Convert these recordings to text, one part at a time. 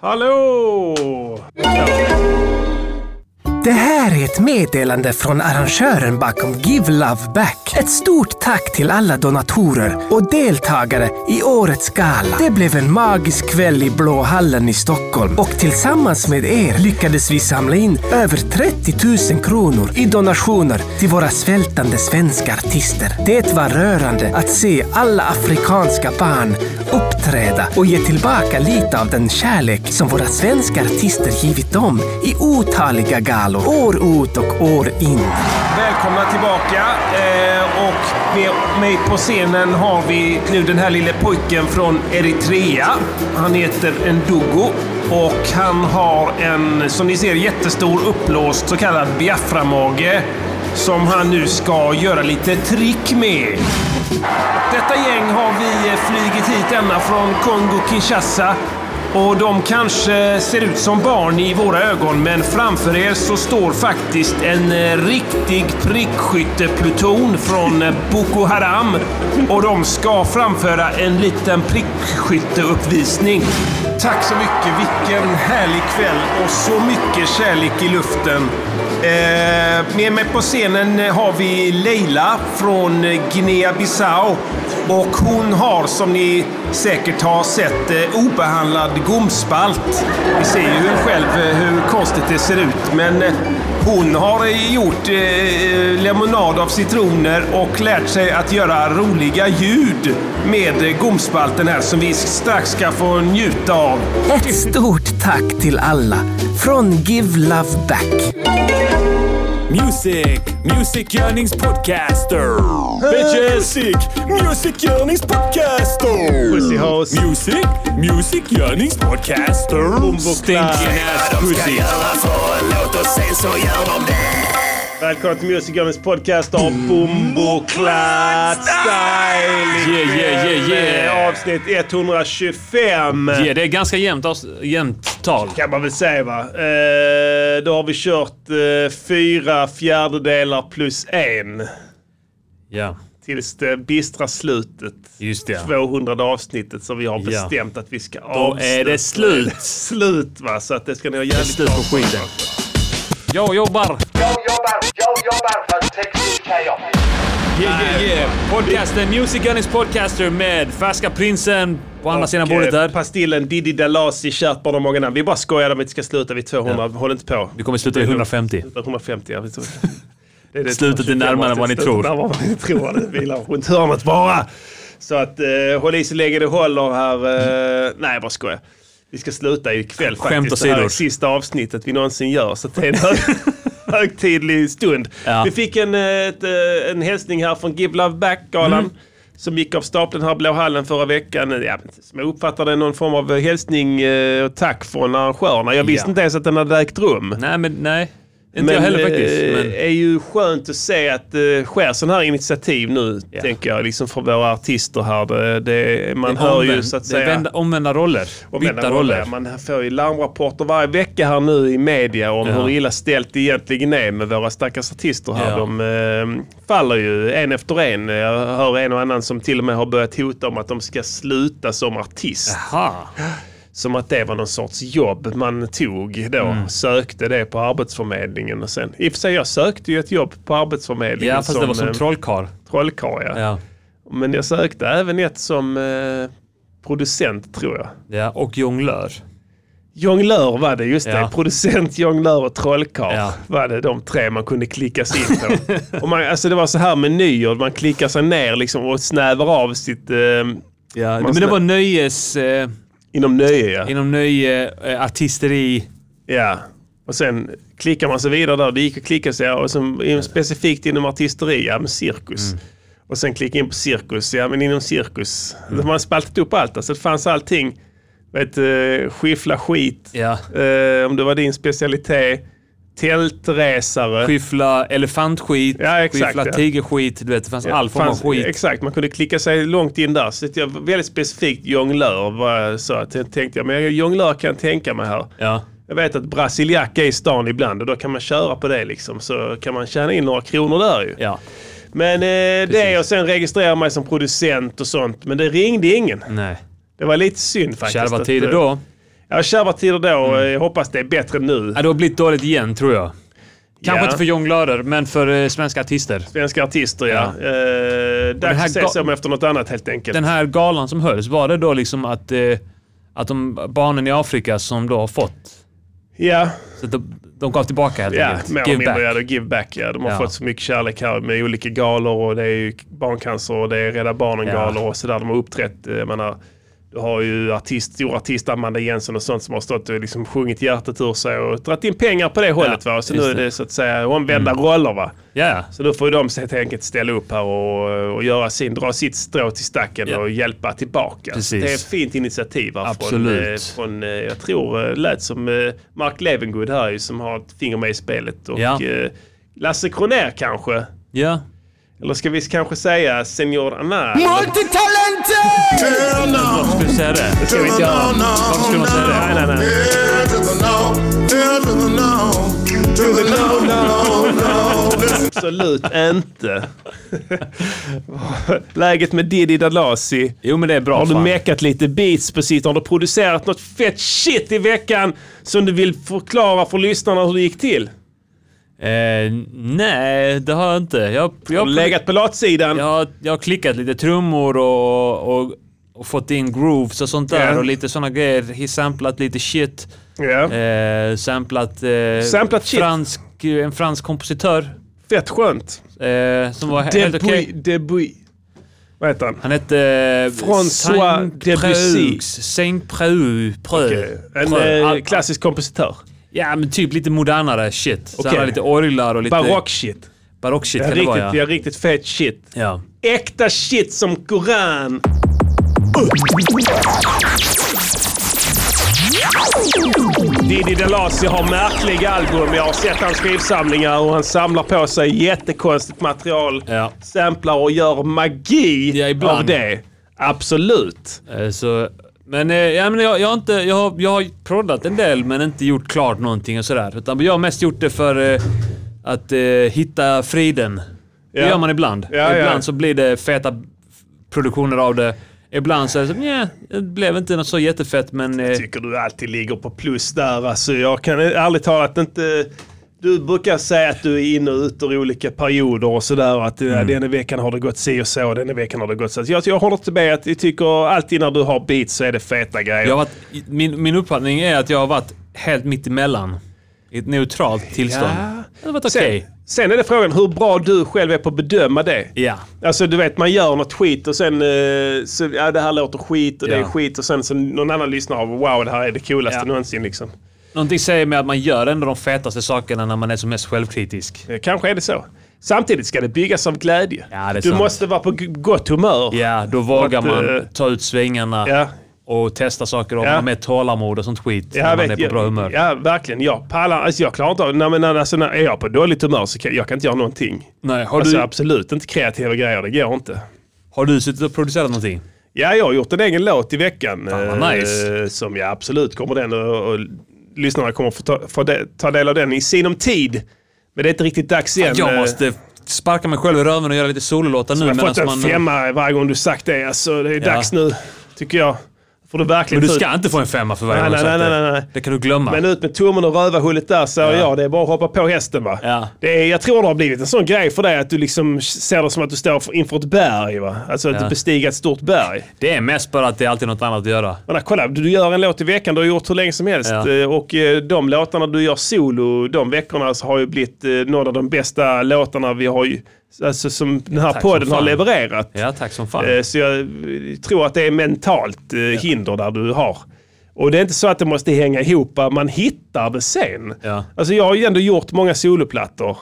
Hallå! Det här är ett meddelande från arrangören bakom Give Love Back. Ett stort tack till alla donatorer och deltagare i årets gala. Det blev en magisk kväll i Blå hallen i Stockholm och tillsammans med er lyckades vi samla in över 30 000 kronor i donationer till våra svältande svenska artister. Det var rörande att se alla afrikanska barn uppträda och ge tillbaka lite av den kärlek som våra svenska artister givit dem i otaliga galor, år ut och år in. Välkomna tillbaka. Eh, och med mig på scenen har vi nu den här lille pojken från Eritrea. Han heter Ndugo och han har en, som ni ser, jättestor uppblåst så kallad Biafra-mage som han nu ska göra lite trick med. Detta gäng har vi flygit hit ända från Kongo-Kinshasa och de kanske ser ut som barn i våra ögon, men framför er så står faktiskt en eh, riktig prickskyttepluton från eh, Boko Haram. Och de ska framföra en liten prickskytteuppvisning. Tack så mycket. Vilken härlig kväll och så mycket kärlek i luften. Eh, med mig på scenen har vi Leila från Guinea-Bissau. Och hon har, som ni säkert har sett, eh, obehandlad gomspalt. Ni ser ju själv eh, hur konstigt det ser ut. Men eh, hon har eh, gjort eh, lemonad av citroner och lärt sig att göra roliga ljud med eh, gomspalten här som vi strax ska få njuta av. Ett stort tack till alla från Give Love Back. Music, Music Yearnings Podcaster. Bitches! Music, Music Yearnings Podcaster. Pussy House. Music, Music Yearnings Podcaster. Stinking ass pussy. Låt oss sen så gör de det. Välkomna till Music Gunners podcast av Bumbo Clat Style. Yeah, yeah, yeah, yeah. Avsnitt 125. Yeah, det är ganska jämnt, avs- jämnt tal. Kan man väl säga va. Eh, då har vi kört eh, fyra fjärdedelar plus en. Ja, Tills det bistra slutet. just det. 200 avsnittet som vi har Ja. bestämt att vi ska Då avsluta. är det slut. Slut va. Så att det ska ni ha jävligt slut på klart för er. skiten. Jag jobbar. Jag jobbar, jag jobbar för Textilkaja. Yeah, yeah, yeah. Podcasten Music Yearnings Podcaster med Färska Prinsen på andra sidan Och, bordet eh, där. Pastillen Diddy Dalasi, kärt barn och många namn. Vi bara skojar om att vi ska sluta vid 200. Håll inte på. Vi kommer sluta vid 150. 150, ja. Det är det Slutet är närmare än vad ni Slutet tror. är närmare än vad ni tror. Det vilar runt hörnet bara. Så att eh, håll i så länge det håller här. Eh, nej, jag bara skojar. Vi ska sluta ikväll Skämt faktiskt. Det här är sista avsnittet vi någonsin gör. Så det är högtidlig stund. Ja. Vi fick en, ett, eh, en hälsning här från Give Love Back-galan. Mm. Som gick av stapeln här Blå hallen förra veckan. Ja, som jag uppfattade någon form av hälsning eh, och tack från arrangörerna. Jag visste Ja. inte ens att den hade ägt rum. Nej, men nej. Inte jag heller faktiskt. eh, Men... är ju skönt att se att det sker sådana här initiativ nu, Ja. tänker jag, liksom för våra artister här. Det, det, man hör ju så att det säga... vända, omvända roller. omvända roller. Man får ju larmrapporter varje vecka här nu i media om Ja. hur illa ställt det egentligen är med våra stackars artister här. Ja. De eh, faller ju en efter en. Jag hör en och annan som till och med har börjat hota om att de ska sluta som artist. Jaha. Som att det var någon sorts jobb man tog då. Mm. Sökte det på Arbetsförmedlingen och sen. I och för sig jag sökte ju ett jobb på Arbetsförmedlingen Ja, fast det var som eh, trollkarl. trollkarl. Ja. Ja. Men jag sökte även ett som eh, producent tror jag. ja. Och jonglör. Jonglör var det, just det. Ja. Producent, jonglör och trollkarl Ja. var det de tre man kunde klicka sig in på. och man, alltså det var så här menyer, man klickar sig ner liksom och snävar av sitt... Eh, Ja, Man men det snä- var nöjes... Eh, inom nöje ja. inom nöje, eh, artisteri. ja. Och sen klickar man sig vidare där. Det gick att klicka sig och sen specifikt inom artisteri, ja men cirkus. Mm. Och sen klicka in på cirkus, ja men inom cirkus. Mm. Man har spaltat upp allt, alltså det fanns allting. Vet, uh, skiffla skit, Ja. eh, om det var din specialitet. Tältresare. Skyffla elefantskit, Ja, exakt, skyffla ja. tigerskit. Du vet, det fanns all form av fanns- skit. Exakt, man kunde klicka sig långt in där. Så jag väldigt specifikt jonglör var jag så jag tänkte jag, men jonglör kan jag tänka mig här. Ja. Jag vet att brasiliack är i stan ibland och då kan man köra på det liksom. Så kan man tjäna in några kronor där ju. ja. Men eh, det och sen registrera mig som producent och sånt. Men det ringde ingen. Nej. Det var lite synd faktiskt. Kärva tider eh, då. Ja, kärva tider då. Jag hoppas det är bättre nu. Ja, det har blivit dåligt igen tror jag. Kanske Ja. inte för jonglörer, men för eh, svenska artister. Svenska artister, ja. Ja. Eh, dags att se sig om efter något annat helt enkelt. Den här galan som hölls, var det då liksom att, eh, att de barnen i Afrika som då har fått, Ja, så de, de gav tillbaka helt ja enkelt? mer eller Give mindre. back. Ja, give back. Ja. De har Ja. fått så mycket kärlek här med olika galor och det är ju barncancer och det är Rädda Barnen-galor Ja. och sådär. De har uppträtt. eh, Jag menar, du har ju artist, stor artist Amanda Jensen och sånt som har stått och liksom sjungit hjärtat ur sig och dragit in pengar på det hållet. Va? Så nu är det. det så att säga omvända roller. Va? Ja, Så då får ju de helt enkelt ställa upp här och, och göra sin, dra sitt strå till stacken Ja. och hjälpa tillbaka. Precis. Det är ett fint initiativ här från, Absolut. eh, från, eh, jag tror, eh, lät som Mark Levengood här som har ett finger med i spelet. Och Ja. eh, Lasse Kronér kanske. ja. Eller ska vi kanske säga Senor Anna? Hell no. Varför skulle du säga det? Det ska vi inte göra. Varför skulle man säga det? Nej, nej, nej. Absolut inte. Läget med Diddy Dalasi. Jo men det är bra Har du fan. mekat lite beats på sitt? Har du producerat något fett shit i veckan som du vill förklara för lyssnarna hur det gick till? Eh, nej, det har jag inte. Jag, Har jag, du legat på latsidan? jag, har, jag har klickat lite trummor och, och, och fått in grooves och sånt där Ja. och lite såna grejer. Samplat lite shit. Ja. Eh, samplat, eh, Samplat shit? Fransk, en fransk kompositör Fett skönt. eh, som var he- helt okej. Debuy, Debuy. Vad heter han? Han hette... eh, François Debussy. Saint Preux. Preux. Okej. En Preux. eh, klassisk kompositör. Ja, men typ lite modernare shit. Så Okej. han har lite orglar och lite... Barock shit. Barock shit Ja, kan det riktigt, vara ja. ja. riktigt fet shit. ja. Äkta shit som Koran. Diddy Dalasi har märkliga album. Jag har sett hans skivsamlingar och han samlar på sig jättekonstigt material. Ja. Samplar och gör magi Ja, ibland. av det. Absolut. Eh, Så, men, eh, ja, men jag, jag, har inte, jag, har, jag har proddat en del men inte gjort klart någonting och sådär. Utan jag har mest gjort det för eh, att eh, hitta friden. Det Ja. gör man ibland. Ja, ibland ja. så blir det feta produktioner av det. Ibland så är det som, yeah, det blev inte något så jättefett men... Eh, Tycker du alltid ligger på plus där. Alltså, jag kan ärligt talat inte... Du brukar säga att du är inne och ut ur olika perioder och sådär. och Att mm. denna veckan har det gått si och så, denna veckan har det gått så. Jag, jag håller inte med att jag tycker alltid när du har beats så är det feta grejer. jag har varit, min, min uppfattning är att jag har varit helt mitt emellan. I ett neutralt tillstånd. Ja. Det har varit okej. sen, sen är det frågan hur bra du själv är på att bedöma det. Ja. Alltså du vet man gör något skit och sen eh, så, ja, det här låter skit och det är Ja. skit och sen så någon annan lyssnar av wow det här är det coolaste Ja. någonsin liksom. Någonting säger mig att man gör ändå de fetaste sakerna när man är som mest självkritisk. Eh, Kanske är det så. Samtidigt ska det byggas av glädje. Ja, det är du sant. måste vara på gott humör. Ja, då vågar att, man eh, ta ut svängarna Ja. och testa saker och Ja. med tålamod och sånt skit Ja, när man vet, är på bra humör. Ja, verkligen. Jag pallar. Alltså, jag klarar inte av... Nej, men alltså, när är jag på dåligt humör så kan jag kan inte göra någonting. Nej, har, Alltså, du, absolut inte kreativa grejer. Det går inte. har du suttit och producerat någonting? Ja, jag har gjort en egen låt i veckan. Fan, nice. eh, Som jag absolut kommer den och lyssnarna kommer få ta, få de, ta del av den i sinom tid. Men det är inte riktigt dags igen. Jag eh, måste sparka mig själv i röven och göra lite sololåtar nu Jag har fått en man... femma varje gång du sagt det. Alltså, det är Ja. dags nu, tycker jag. Får du verkligen Men du ta ut- ska inte få en femma för varje Nej, nej, nej, det. nej, nej. Det kan du glömma. Men ut med tummen och rövarhullet där säger jag. Det är bara att hoppa på hästen va. Ja. Det är, jag tror det har blivit en sån grej för dig att du liksom ser det som att du står för- inför ett berg va. Alltså att Ja. du bestiger ett stort berg. Det är mest bara att det är alltid något annat att göra. Men där, kolla, du gör en låt i veckan, du har gjort hur länge som helst. Ja. Eh, Och eh, de låtarna du gör solo, de veckorna har ju blivit eh, några av de bästa låtarna vi har alltså som den här tack podden har levererat. Ja, tack som fan. Eh, Så jag tror att det är mentalt eh, hinder där du har. Och det är inte så att det måste hänga ihop, man hittar det sen. Ja. Alltså jag har ju ändå gjort många soloplattor.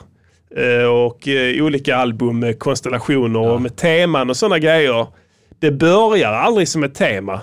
eh, Och olika album med konstellationer och med teman och sådana grejer. Det börjar aldrig som ett tema.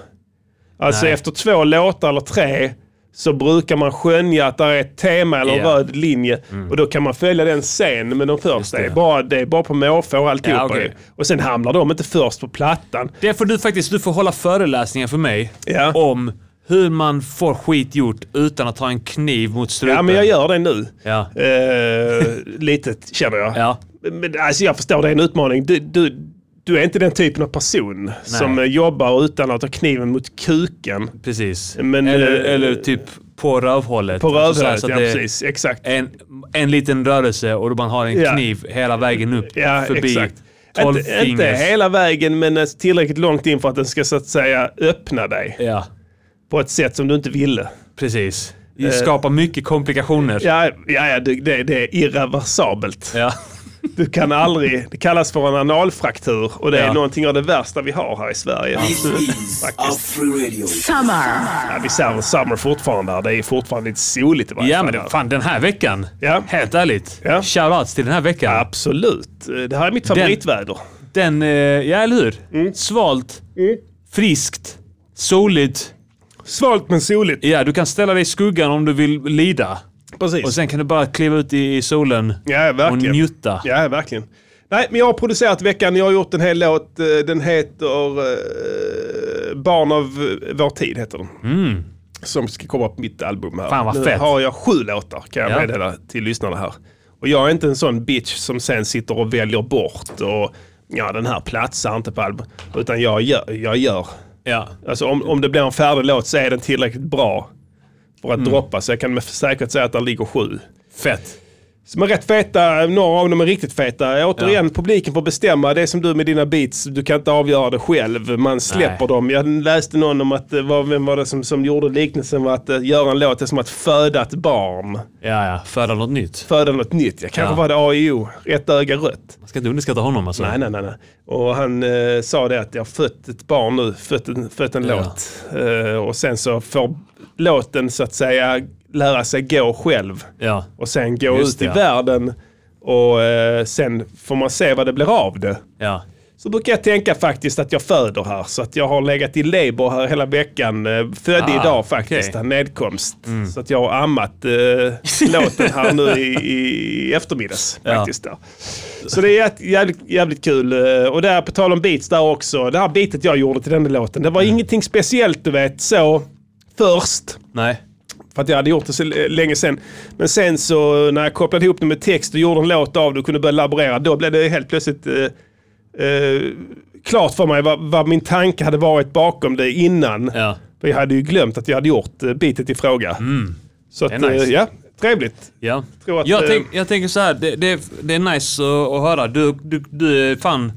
Alltså Nej. efter två låtar eller tre så brukar man skönja att det är ett tema eller Ja. röd linje. Och då kan man följa den sen. Men de första det. är bara, det är bara på måfå och alltihopa. Ja, okej. Och sen hamnar de inte först på plattan. Det får du faktiskt, du får hålla föreläsningar för mig Ja. om hur man får skit gjort utan att ha en kniv mot strupen. Ja, men jag gör det nu. Ja. Eh, lite känner jag. Ja. Men, alltså jag förstår det är en utmaning. Du, du, du är inte den typen av person som eh, jobbar utan att ha kniven mot kuken. Precis. Men, eller, eh, eller typ på rövhållet. På Alltså så ja precis. Exakt. En, en liten rörelse och man har en Ja. kniv hela vägen upp Ja, förbi exakt. 12 Inte, inte hela vägen men eh, tillräckligt långt in för att den ska så att säga öppna dig. Ja, På ett sätt som du inte ville. precis. Det skapar mycket komplikationer. Eh. Ja, ja, ja det, det, är irreversibelt. Ja. Du kan aldrig, det kallas för en analfraktur och det är Ja. någonting av det värsta vi har här i Sverige. Faktiskt. Ja, vi ser Summer fortfarande här. Det är fortfarande lite soligt i varje Ja fall men det, fan den här veckan. Ja. Helt ärligt. Ja. Shoutouts till den här veckan. Absolut. Det här är mitt favoritväder. Den, eh, ja eller hur? Mm. Svalt. Friskt. Soligt. Svalt men soligt. Ja, du kan ställa dig i skuggan om du vill lida. Precis. Och sen kan du bara kliva ut i, solen ja, och verkligen. njuta. Ja, verkligen. Nej, men jag har producerat veckan. Jag har gjort en hel låt. Eh, Den heter eh, Barn av eh, vår tid. heter den. Som ska komma på mitt album här. Mm. Fan, vad nu fett. har jag sju låtar kan jag Ja. meddela till lyssnarna här. Och jag är inte en sån bitch som sen sitter och väljer bort och ja den här platsar inte på album. Utan jag gör. Jag gör. Ja. Alltså om, om det blir en färdig låt så är den tillräckligt bra för Mm. att droppa. Så jag kan med säkerhet säga att där ligger sju. Fett. Som är rätt feta, några av dem är riktigt feta. Återigen, publiken får bestämma. Det är som du med dina beats, du kan inte avgöra det själv. Man släpper Nej. dem. Jag läste någon om att, eh, vad- vem var det som, som gjorde liknelsen med att uh, göra en låt är som att föda ett barn. Ja, ja. Föda något nytt. Föda något nytt. Ja, kanske Ja. var det AIO, rätt öga rött. Man ska inte underskatta honom alltså. Nej, nej, nej. nej. Och han eh, sa det att jag har fött ett barn nu, fött en, fött en Ja. låt. Eh, och sen så får låten så att säga lära sig gå själv. Ja. Och sen gå Just ut i det, ja. världen och eh, sen får man se vad det blir av det. Ja. Så brukar jag tänka faktiskt att jag föder här. Så att jag har legat i labor här hela veckan. Eh, Födde Ah, idag faktiskt, okay. nedkomst. Så att jag har ammat eh, låten här nu i, i eftermiddags. Ja. Faktiskt där. Så det är jävligt, jävligt kul. Eh, Och där på tal om beats där också. Det här beatet jag gjorde till den låten. Det var Mm. ingenting speciellt du vet så först. Nej. För att jag hade gjort det så länge sen. Men sen så när jag kopplade ihop det med text och gjorde en låt av det och kunde börja laborera. Då blev det helt plötsligt eh, eh, klart för mig vad, vad min tanke hade varit bakom det innan. Ja. För jag hade ju glömt att jag hade gjort uh, bitet i fråga. Så att, Mm. Det är nice. eh, ja, trevligt. Ja. Tror att, jag, eh, tänk, jag tänker så här, det, det, det är nice att, att höra. Du, du, du är fan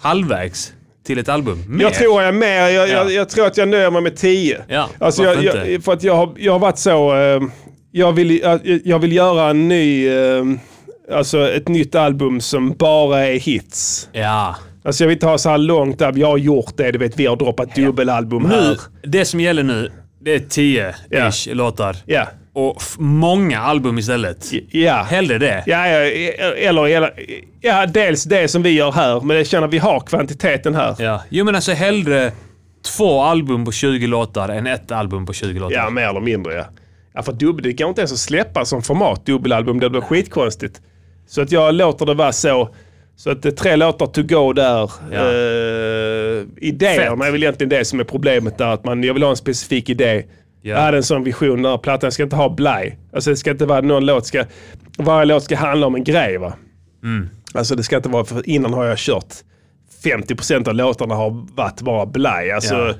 halvvägs till ett album. Mer. Jag tror jag är mer. Jag, Ja. jag, jag tror att jag nöjer mig med 10. Ja, alltså jag, jag, för att jag har, jag har varit så... eh, jag, vill, jag, jag vill göra en ny... eh, alltså ett nytt album som bara är hits. Ja. Alltså jag vill inte ha så här långt där. Jag har gjort det. Du vet, vi har droppat dubbelalbum Nu, här. det som gäller nu, det är 10-ish låtar. Ja. Och många album istället. Ja. Hellre det. Ja, ja, eller, eller ja, dels det som vi gör här, men jag känner att vi har kvantiteten här. Ja, Ja. Jo men alltså hellre två album på 20 låtar än ett album på 20 låtar. mer eller mindre ja. Ja, för dubbel, det går inte ens att släppa som format dubbelalbum. Det blir skitkonstigt. Så att jag låter det vara så. Så att det är tre låtar to go där. Ja. Uh, idéerna Fett. är väl egentligen det som är problemet där. Att man, jag vill ha en specifik idé. Ja. Jag hade en sån vision där plattan ska inte ha blaj. Alltså det ska inte vara någon låt ska... Varje låt ska handla om en grej va. Mm. Alltså det ska inte vara... För innan har jag kört 50% av låtarna har varit bara blaj. Alltså Ja.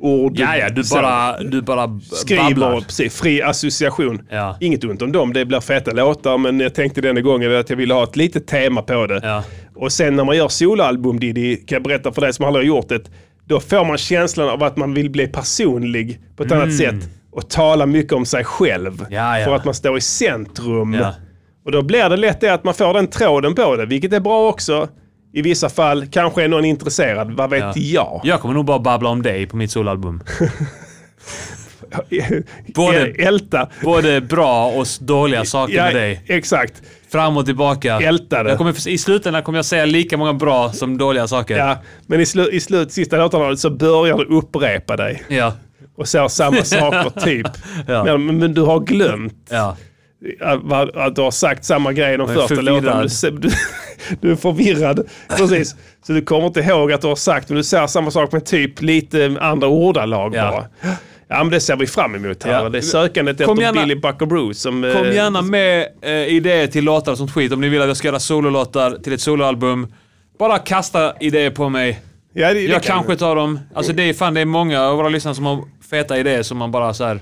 ord... Ja, ja, du bara, du bara Skriver, babblar. precis, fri association. Ja. Inget ont om dem, det blir feta låtar men jag tänkte denna gången att jag ville ha ett litet tema på det. Ja. Och sen när man gör soloalbum Diddy, kan jag berätta för dig som aldrig har gjort det, då får man känslan av att man vill bli personlig på ett annat sätt och tala mycket om sig själv. Mm. Ja, ja. För att man står i centrum. Ja. Och då blir det lätt det att man får den tråden på det, vilket är bra också. I vissa fall kanske är någon intresserad, vad vet Ja. jag? Jag kommer nog bara babbla om dig på mitt soloalbum. Både- Älta. Både bra och dåliga saker med dig. Exakt. Fram och tillbaka. Älta det. Jag kommer, I slutändan kommer jag säga lika många bra som dåliga saker. Ja, men i, slu, i slut, sista låtarna så börjar du upprepa dig. Ja. Och säger samma saker typ. Ja. Men, men du har glömt ja. att, du har sagt samma grej de första låtarna. Du, du, du är förvirrad. Precis. Så du kommer inte ihåg att du har sagt, men du säger samma sak med typ lite andra ordalag Ja. bara. Ja, men det ser vi fram emot här. Ja. Det är sökandet Kom efter gärna- Billy Buckaroo som... Kom eh, gärna med eh, idéer till låtar och sånt skit. Om ni vill att jag ska göra sololåtar till ett soloalbum. bara kasta idéer på mig. Ja, det, det Jag kan- kanske tar dem. Alltså det är fan, det är många av våra lyssnare som har feta idéer som man bara så här.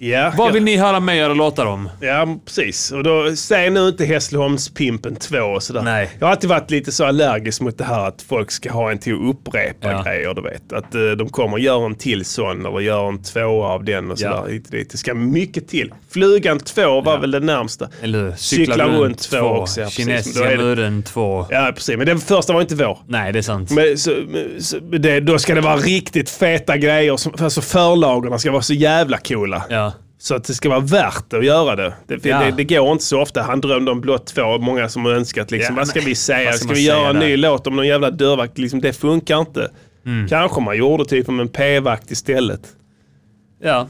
Ja, Vad ja. vill ni höra mig göra låtar om? Ja, precis. Och då, säg nu inte Hässleholmspimpen 2 och sådär. Nej. Jag har alltid varit lite så allergisk mot det här att folk ska ha en till att upprepa Ja. grejer, du vet. Att eh, de kommer och gör en till sån eller gör en två av den och Ja. sådär. och dit. Det ska mycket till. Flugan 2 var väl det närmsta. Eller hur? Cykla runt två också, ja, Kinesiska det- muren två. Ja, precis. Men den första var inte vår. Nej, det är sant. Men, så, så, det, då ska det vara riktigt feta grejer. Som, alltså förlagorna ska vara så jävla coola. Ja. Så att det ska vara värt att göra det. Det, Ja. det, det går inte så ofta. Han drömde om blott två. Många som har önskat liksom, Ja, vad ska vi säga? ska Ska vi göra en ny låt om någon jävla dörrvakt? Liksom, det funkar inte. Mm. Kanske man gjorde typ om en p-vakt istället. Ja,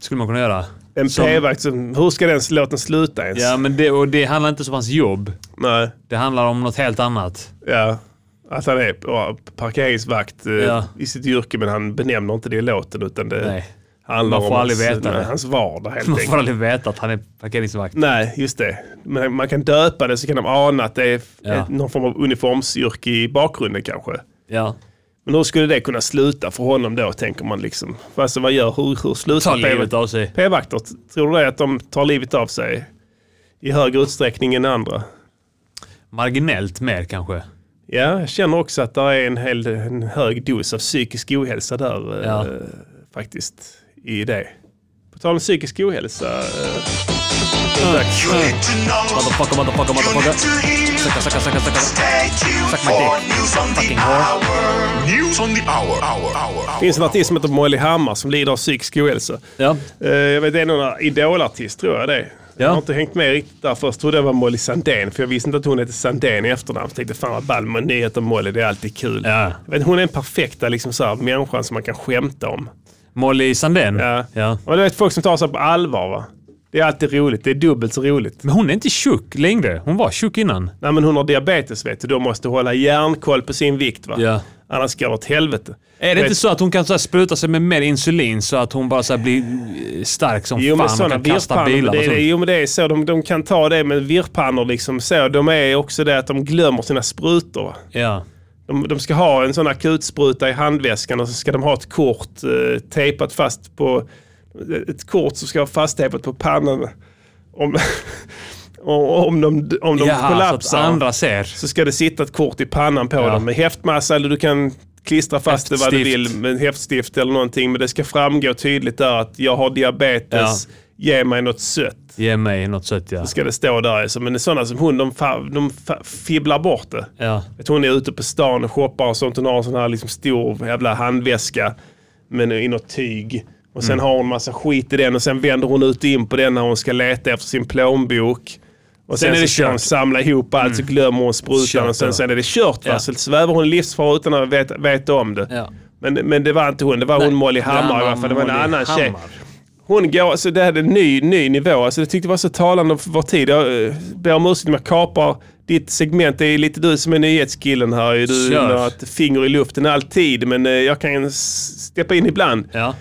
skulle man kunna göra. En Som- p-vakt, som, hur ska den låten sluta ens? Ja, men det, och det handlar inte om hans jobb. Nej, Det handlar om något helt annat. ja. Att han är parkeringsvakt eh, Ja. i sitt yrke men han benämner inte det i låten utan det Nej. Handlar Man får om aldrig hans, veta det. hans vardag helt Man får aldrig veta att han är parkeringsvakt. Nej, just det. Men man kan döpa det så kan de ana att det är Ja. ett, någon form av uniformsyrke i bakgrunden kanske. Ja. Men hur skulle det kunna sluta för honom då, tänker man liksom. Alltså vad gör, hur, hur slutar Ta livet av sig. p-vakter? Tror du det att de tar livet av sig i högre utsträckning än andra? Marginellt mer kanske. Ja, jag känner också att det är en, hel, en hög dos av psykisk ohälsa där eh, Ja. faktiskt i det. På tal om psykisk ohälsa. Eh, Motherfucker, motherfucker, motherfucker. Sucka, sucka, sucka, sucka. Suck my dick. Fucking whore. Hour. finns en artist som heter Molly Hammar som lider av psykisk ohälsa. Ja. Eh, jag vet, det är någon idolartist tror jag det är. Jag Ja. har inte hängt med riktigt där. Först trodde jag det var Molly Sandén, för jag visste inte att hon hette Sandén i efternamn. Så tänkte fan vad ball med nyheter Molly, det är alltid kul. Ja. Jag vet, hon är den perfekta liksom, så här, människan som man kan skämta om. Molly Sandén. Ja. ja. Och du vet folk som tar sig på allvar va. Det är alltid roligt, det är dubbelt så roligt. Men hon är inte tjock längre. Hon var tjock innan. Nej men hon har diabetes vet du, då måste hålla järnkoll på sin vikt va. Ja. Annars går det åt helvete. Är det Vet- inte så att hon kan så här spruta sig med mer insulin så att hon bara så här blir eh, stark som Jo fan och kan kasta bilar det, det, jo men det är så. De, de kan ta det med virrpannor liksom så. De är också det att de glömmer sina sprutor. va. Ja. De, de ska ha en sån akutspruta i handväskan och så ska de ha ett kort eh, tejpat fast på... Ett kort som ska vara fasttejpat på pannan. Om, om, de, om de Jaha, så kollapsar andra ser. så ska det sitta ett kort i pannan på Ja. dem med häftmassa eller du kan klistra fast det vad du Häftstift. vill med häftstift eller någonting. Men det ska framgå tydligt där att jag har diabetes, ge mig något sött. Ge mig något sött ja. Ska det stå där. Men sådana som hon, de, de fibblar bort det. Ja. Vet, hon är ute på stan och shoppar och sånt. Hon har en sån här liksom stor jävla handväska men i något tyg. Och Mm. sen har hon massa skit i den och sen vänder hon ut och in på den när hon ska leta efter sin plånbok. Och sen, Sen är så det hon kört. samla ihop allt så glömmer hon sprutan Kört, och sen, ja. sen är det kört. Ja. Så svävar hon livsfara utan att veta, veta om det. Ja. Men, men det var inte hon, det var hon Molly Hammar i alla fall. Det var en annan tjej. Hon går, alltså det här är en ny, ny nivå. Alltså jag tyckte det var så talande för vår tid. Jag eh, ber om ursäkt om jag kapar ditt segment. Det är lite du som är nyhetskillen här. Du har ett finger i luften alltid. Men eh, jag kan steppa in ibland. Ja.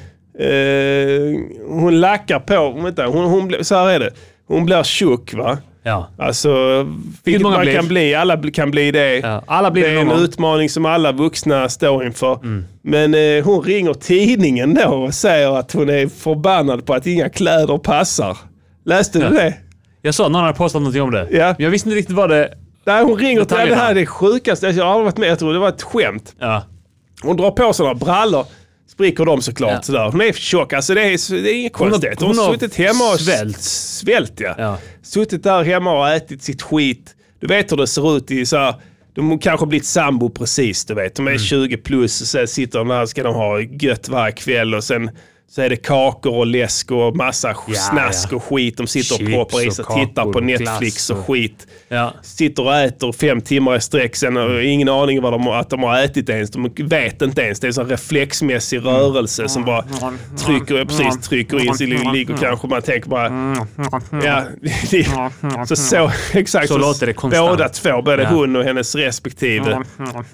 Eh, hon lackar på, vänta, hon, hon, så här är det. Hon blir tjuck va. Ja. Alltså, vilket man blir. kan bli. Alla kan bli det. Ja, alla blir det det är en gång. Mm. utmaning som alla vuxna står inför. Men eh, hon ringer tidningen då och säger att hon är förbannad på att inga kläder passar. Läste du Ja. det? Jag sa någon hade postat någonting om det. Ja. Men jag visste inte riktigt vad det... Nej, hon ringer till det här är det sjukaste. Jag har aldrig varit med. Jag tror det var ett skämt. Ja. Hon drar på sig några brallor. Spricker dem såklart. Ja. Sådär. Hon är tjock. Alltså det är, det är inget Hon konstigt. Hon, hon har suttit hemma och svält. Svält ja. Ja. Suttit där hemma och ätit sitt skit. Du vet hur det ser ut i så här, De har kanske blivit sambo precis, du vet. De Mm. är 20 plus och sen sitter de där ska de ha gött varje kväll och sen så är det kakor och läsk och massa snask ja. och skit. De sitter och Chips proppar i och sig, tittar på och Netflix och och- skit. Ja. Sitter och äter fem timmar i sträck sen och ingen aning vad de, har- att de har ätit ens. De vet inte ens. Det är en reflexmässig rörelse som bara trycker, precis, trycker in sig. Ligger kanske man tänker bara... Ja, så, så, exakt. Så låter det konstant. Båda två, både Ja. hon och hennes respektive.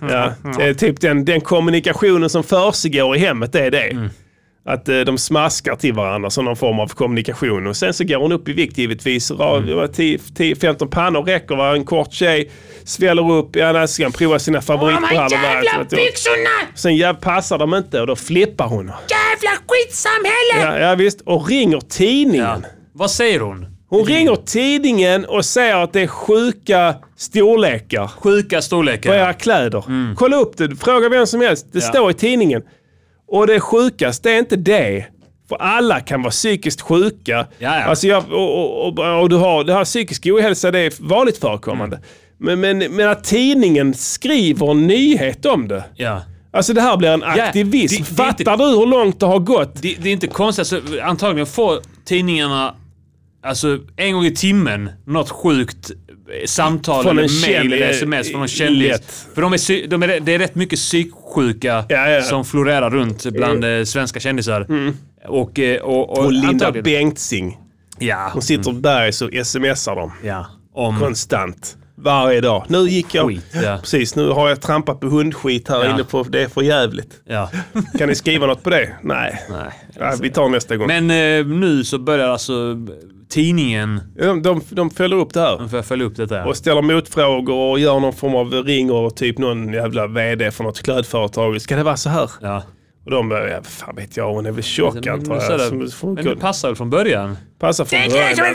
Ja, typ den, den kommunikationen som försiggår i hemmet, det är det. Mm. Att eh, de smaskar till varandra som någon form av kommunikation. Och sen så går hon upp i vikt givetvis. Ra- Mm. det var 10-15 pannor räcker va. En kort tjej sväller upp. Ja, när ska han prova sina favoritbrallor. där. Sen ja, passar de inte och då flippar hon. Jävla skitsamhälle! Ja, ja visst. Och ringer tidningen. Ja. Vad säger hon? Hon ringer tidningen och säger att det är sjuka storlekar Sjuka storlekar. på era kläder. Kolla upp det. Fråga vem som helst. Det Ja. står i tidningen. Och det sjukaste är inte det. För alla kan vara psykiskt sjuka. Ja, ja. Alltså jag, och, och, och, och du har, det här psykisk ohälsa det är vanligt förekommande. Men, men, men att tidningen skriver en nyhet om det. Ja. Alltså det här blir en aktivism. det- det är inte- Fattar du hur långt det har gått? Det, det är inte konstigt. Alltså, antagligen får tidningarna alltså, en gång i timmen något sjukt samtal Från eller mail eller sms från någon kändis. För de är, de är, det är rätt mycket psyksjuka Ja, ja. som florerar runt bland eh, svenska kändisar. Och, eh, och, och, Och Linda antagligen- Bengtzing. Ja. Hon sitter bergs och smsar dem. ja. Om... Konstant. Varje dag. Nu gick jag... Skit, ja. Precis, nu har jag trampat på hundskit här Ja. inne på... Det är för jävligt. Ja. Kan ni skriva något på det? Nej. Nej. Ja, vi tar nästa gång. Men eh, nu så börjar alltså tidningen, de, de, de följer upp det här. de följa upp detta. Och ställer motfrågor och gör någon form av ringer typ någon jävla VD för något klädföretag. Ska det vara så här? Ja. Och de bara, ja, fan vet jag, hon är väl tjock antar så jag. det- Men det passar väl från början? Passa från början. Alltså, Det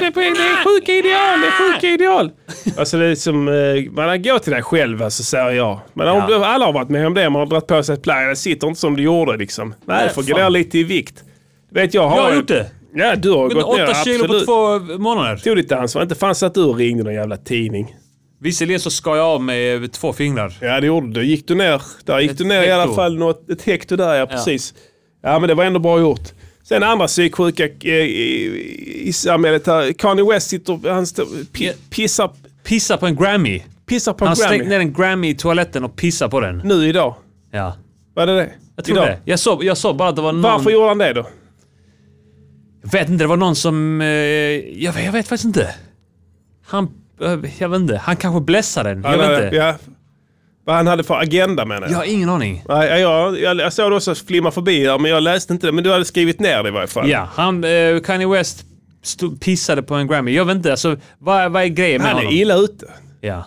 det är sjuka ideal, det är sjuka ideal. Alltså det är som, eh, man går till dig själv alltså, säger jag. Men om Ja. du, alla har varit med om det, man har dragit på sig ett plagg, det sitter inte som du gjorde liksom. Nej, du får gå ner lite i vikt. Vet jag har... Jag har gjort det. Ja, du har gått ner, åtta kilo på absolut. två månader. Tog ditt ansvar. Inte fanns att du ringde någon jävla tidning. Visserligen så skar jag av mig två fingrar. Ja, det gjorde du. Gick du ner. Där gick Ett du ner i alla hekto. fall. Något, ett hekto där, ja precis. Ja, men det var ändå bra gjort. Sen andra psyksjuka eh, i, i samhället här. Kanye West sitter, han står, pi, pissar, Pissa på en Grammy. pissar på Han en slängt Grammy. ner en Grammy i toaletten och pissar på den. Nu idag. Ja. Var det det? Jag tror idag. det. Jag såg, jag såg bara att det var någon... Varför gjorde han det då? Jag vet inte, det var någon som... Eh, jag, vet- jag vet faktiskt inte. Han... eh, Jag vet inte. Han kanske blessade den. Jag Han vet inte. Ja, vad han hade för agenda menar Jag jag. har ingen aning. Nej, jag, jag, jag såg det också flimma förbi här, men jag läste inte det. Men du hade skrivit ner det i varje fall. Ja, han... Eh, Kanye West stod, pissade på en Grammy. Jag vet inte, alltså vad, vad är grejen med Han är honom? illa ute. Ja.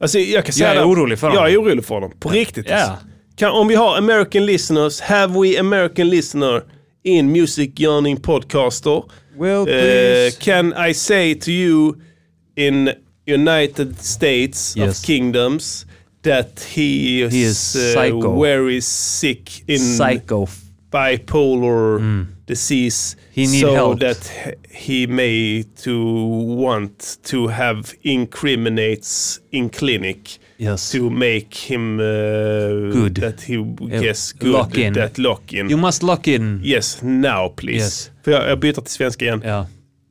Alltså, jag, kan säga är det. orolig för honom. Jag är orolig för honom. På riktigt. Ja. alltså. Kan, om vi har American listeners, have we American listener in Music Yearning Podcaster? Well, Uh, please. can I say to you in United States Yes. of Kingdoms that he is, He is uh, very sick in Psycho. bipolar disease Mm. He need so help. that he may to want to have incriminates in clinic Yes. to make him uh, Good. that he gets good lock in. that lock in You must lock in. yes now please Yes. för jag, jag byter till svenska igen Ja.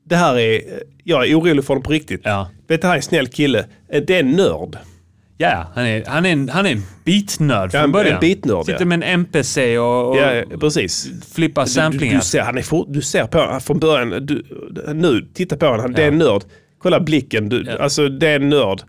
det här är jag är orolig för honom på riktigt Ja. vet du han är en snäll kille det är en nörd Ja, han är, han är en, han är en beatnörd Ja, från början. en beatnörd, Sitter ja. med en MPC och, och ja precis flippar Du, samplingar. du, ser, han är for, du ser på honom från början. Du, nu, titta på honom. Han, Det är en nörd. Kolla blicken. Du, Ja. Alltså det är en nörd.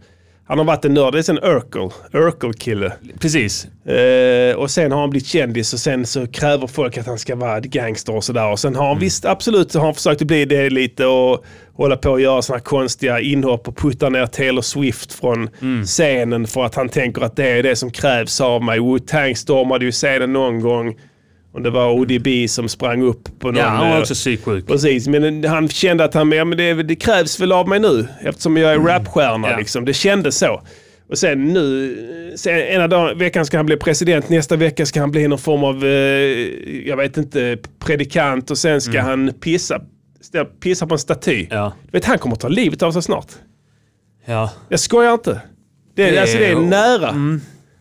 Han har varit en nörd. Det är en Urkel. Urkel-kille. Precis. Eh, och sen har han blivit kändis och sen så kräver folk att han ska vara gangster och sådär. Och sen har han visst, absolut, så har han försökt att bli det lite och hålla på och göra sådana konstiga inhopp och putta ner Taylor Swift från scenen för att han tänker att det är det som krävs av mig. Wu-Tang stormade ju scenen någon gång. Och det var ODB som sprang upp på någon... Ja, han var eh, också psyksjuk. Precis, men han kände att han, ja, men det, det krävs väl av mig nu eftersom jag är rapstjärna. Ja. Liksom. Det kändes så. Och sen nu, sen ena dagen, veckan ska han bli president, nästa vecka ska han bli någon form av, eh, jag vet inte, predikant och sen ska han pissa, stä- pissa på en staty. Mm. Ja. Du vet, han kommer att ta livet av sig snart. Ja. Jag skojar inte. Det, Det är- alltså, det är nära.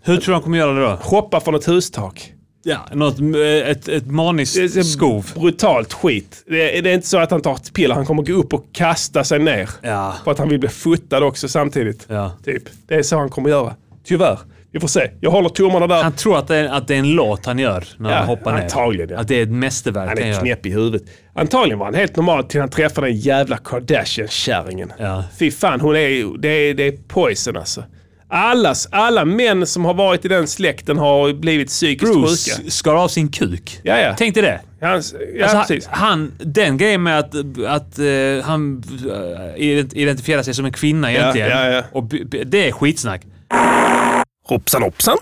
Hur tror du han kommer göra det då? Hoppa från ett hustak. Ja. Något, eh, ett, ett Det är maniskt skov. Brutalt skit. Det är, det är inte så att han tar ett piller, han kommer gå upp och kasta sig ner. Ja. För att han vill bli fotad också samtidigt. Ja. Typ. Det är så han kommer göra. Tyvärr. Vi får se. Jag håller tummarna där. Han tror att det, är, att det är en låt han gör när Ja, han hoppar ner. antagligen, ja. Att det är ett mästerverk han han, är knäpp i huvudet. Antagligen var han helt normal till han träffade den jävla Kardashian-kärringen. Ja. Fy fan, hon är, det, är, det är poison alltså. Allas, alla män som har varit i den släkten har blivit psykiskt sjuka. Bruce skar av sin kuk. Ja, ja. Tänk dig det. Hans, ja, Alltså, precis. han, den grejen med att, att eh, han eh, ident- identifierar sig som en kvinna egentligen. ja, ja. Och det är skitsnack. Hoppsan hoppsan.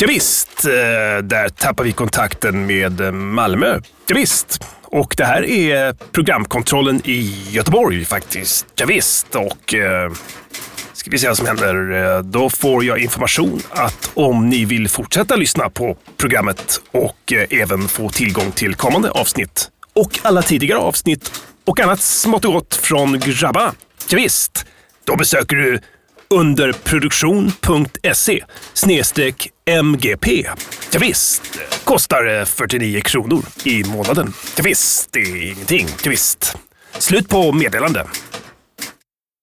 Ja, visst, eh, där tappar vi kontakten med Malmö. Ja, visst. Och det här är programkontrollen i Göteborg faktiskt. Ja, visst. och eh, ska vi se vad som händer. Eh, då får jag information att om ni vill fortsätta lyssna på programmet och eh, även få tillgång till kommande avsnitt och alla tidigare avsnitt och annat smått och gott från grabbarna. Ja, visst. Då besöker du underproduktion.se snedstreck MGP. Ja, visst, kostar 49 kronor i månaden. Ja, visst, det är ingenting. Ja, visst. Slut på meddelande.